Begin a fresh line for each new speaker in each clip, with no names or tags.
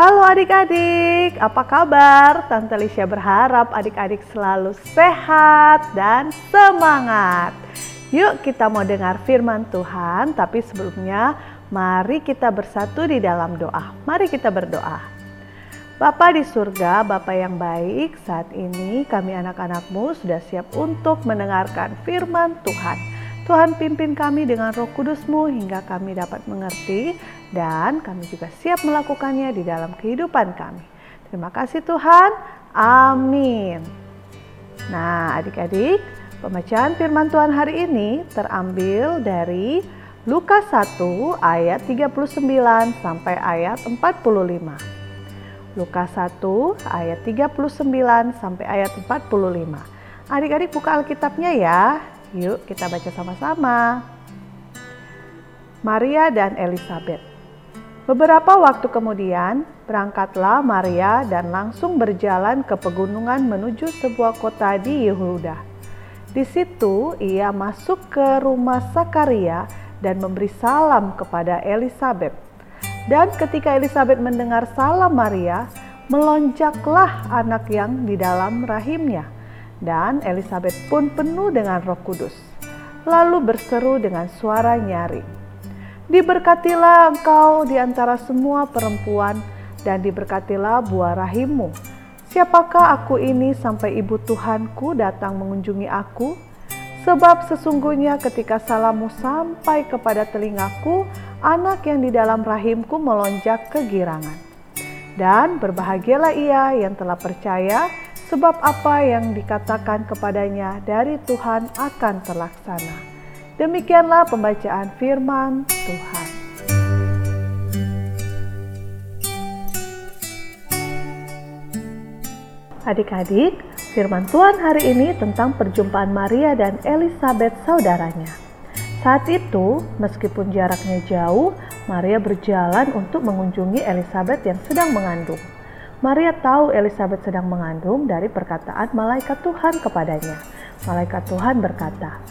adik-adik, apa kabar? Tante Lisha berharap adik-adik selalu sehat dan semangat. Yuk kita mau dengar firman Tuhan, tapi sebelumnya mari kita bersatu di dalam doa. Mari kita berdoa. Bapa di surga, Bapa yang baik, saat ini kami anak-anakmu sudah siap untuk mendengarkan firman Tuhan. Tuhan pimpin kami dengan roh kudusmu hingga kami dapat mengerti dan kami juga siap melakukannya di dalam kehidupan kami. Terima kasih Tuhan. Amin. Nah adik-adik, pembacaan firman Tuhan hari ini terambil dari Lukas 1 ayat 39 sampai ayat 45. Lukas 1 ayat 39 sampai ayat 45. Adik-adik buka Alkitabnya ya. Yuk kita baca sama-sama. Maria dan Elizabeth. Beberapa waktu kemudian, berangkatlah Maria dan langsung berjalan ke pegunungan menuju sebuah kota di Yehuda. Di situ ia masuk ke rumah Sakaria dan memberi salam kepada Elizabeth. Dan ketika Elizabeth mendengar salam Maria, melonjaklah anak yang di dalam rahimnya dan Elizabeth pun penuh dengan roh kudus. Lalu berseru dengan suara nyaring. Diberkatilah engkau di antara semua perempuan dan diberkatilah buah rahimmu. Siapakah aku ini sampai ibu Tuhanku datang mengunjungi aku? Sebab sesungguhnya ketika salammu sampai kepada telingaku, anak yang di dalam rahimku melonjak kegirangan. Dan berbahagialah ia yang telah percaya sebab apa yang dikatakan kepadanya dari Tuhan akan terlaksana. Demikianlah pembacaan firman Tuhan. Adik-adik, firman Tuhan hari ini tentang perjumpaan Maria dan Elizabeth saudaranya. Saat itu, meskipun jaraknya jauh, Maria berjalan untuk mengunjungi Elizabeth yang sedang mengandung. Maria tahu Elizabeth sedang mengandung dari perkataan malaikat Tuhan kepadanya. Malaikat Tuhan berkata,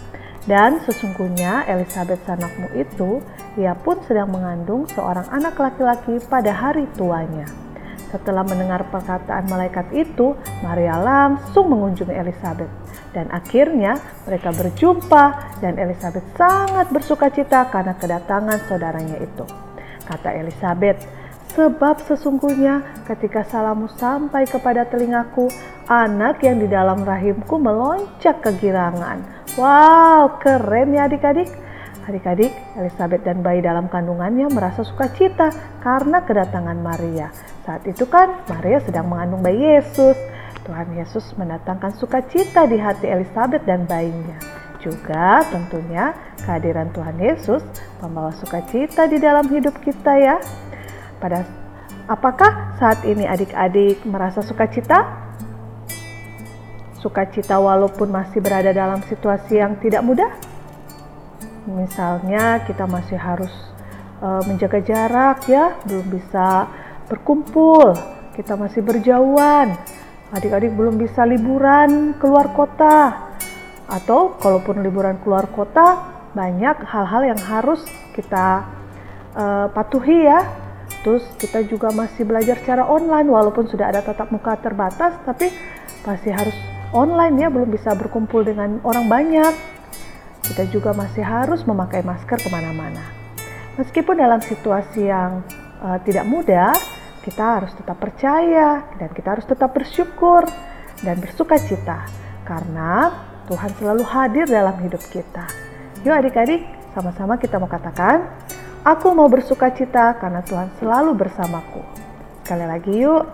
"Dan sesungguhnya Elizabeth sanakmu itu, ia pun sedang mengandung seorang anak laki-laki pada hari tuanya." Setelah mendengar perkataan malaikat itu, Maria langsung mengunjungi Elizabeth. Dan akhirnya mereka berjumpa dan Elizabeth sangat bersuka cita karena kedatangan saudaranya itu. Kata Elizabeth, Sebab sesungguhnya ketika salammu sampai kepada telingaku, anak yang di dalam rahimku melonjak kegirangan. Wow, keren ya adik-adik. Adik-adik, Elizabeth dan bayi dalam kandungannya merasa sukacita karena kedatangan Maria. Saat itu kan Maria sedang mengandung bayi Yesus. Tuhan Yesus mendatangkan sukacita di hati Elizabeth dan bayinya. Juga tentunya kehadiran Tuhan Yesus membawa sukacita di dalam hidup kita ya. Pada apakah saat ini adik-adik merasa sukacita? Sukacita walaupun masih berada dalam situasi yang tidak mudah? Misalnya kita masih harus uh, menjaga jarak ya, belum bisa berkumpul, kita masih berjauhan. Adik-adik belum bisa liburan keluar kota. Atau kalaupun liburan keluar kota, banyak hal-hal yang harus kita uh, patuhi ya Terus kita juga masih belajar secara online walaupun sudah ada tatap muka terbatas tapi masih harus online ya belum bisa berkumpul dengan orang banyak. Kita juga masih harus memakai masker ke mana-mana. Meskipun dalam situasi yang uh, tidak mudah, kita harus tetap percaya dan kita harus tetap bersyukur dan bersuka cita karena Tuhan selalu hadir dalam hidup kita. Yuk adik-adik, sama-sama kita mau katakan, Aku mau bersuka cita karena Tuhan selalu bersamaku. Sekali lagi yuk,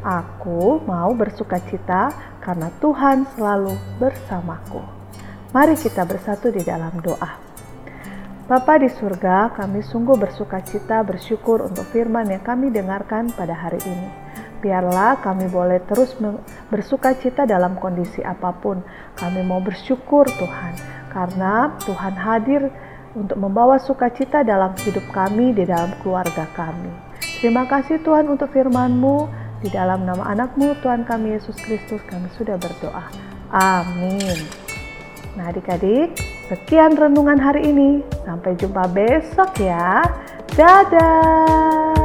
aku mau bersuka cita karena Tuhan selalu bersamaku. Mari kita bersatu di dalam doa. Bapa di surga, kami sungguh bersuka cita bersyukur untuk firman yang kami dengarkan pada hari ini. Biarlah kami boleh terus bersuka cita dalam kondisi apa pun. Kami mau bersyukur Tuhan, karena Tuhan hadir untuk membawa sukacita dalam hidup kami, di dalam keluarga kami. Terima kasih Tuhan untuk firman-Mu. Di dalam nama anakmu Tuhan kami Yesus Kristus kami sudah berdoa. Amin. Nah adik-adik, sekian renungan hari ini. Sampai jumpa besok ya. Dadah.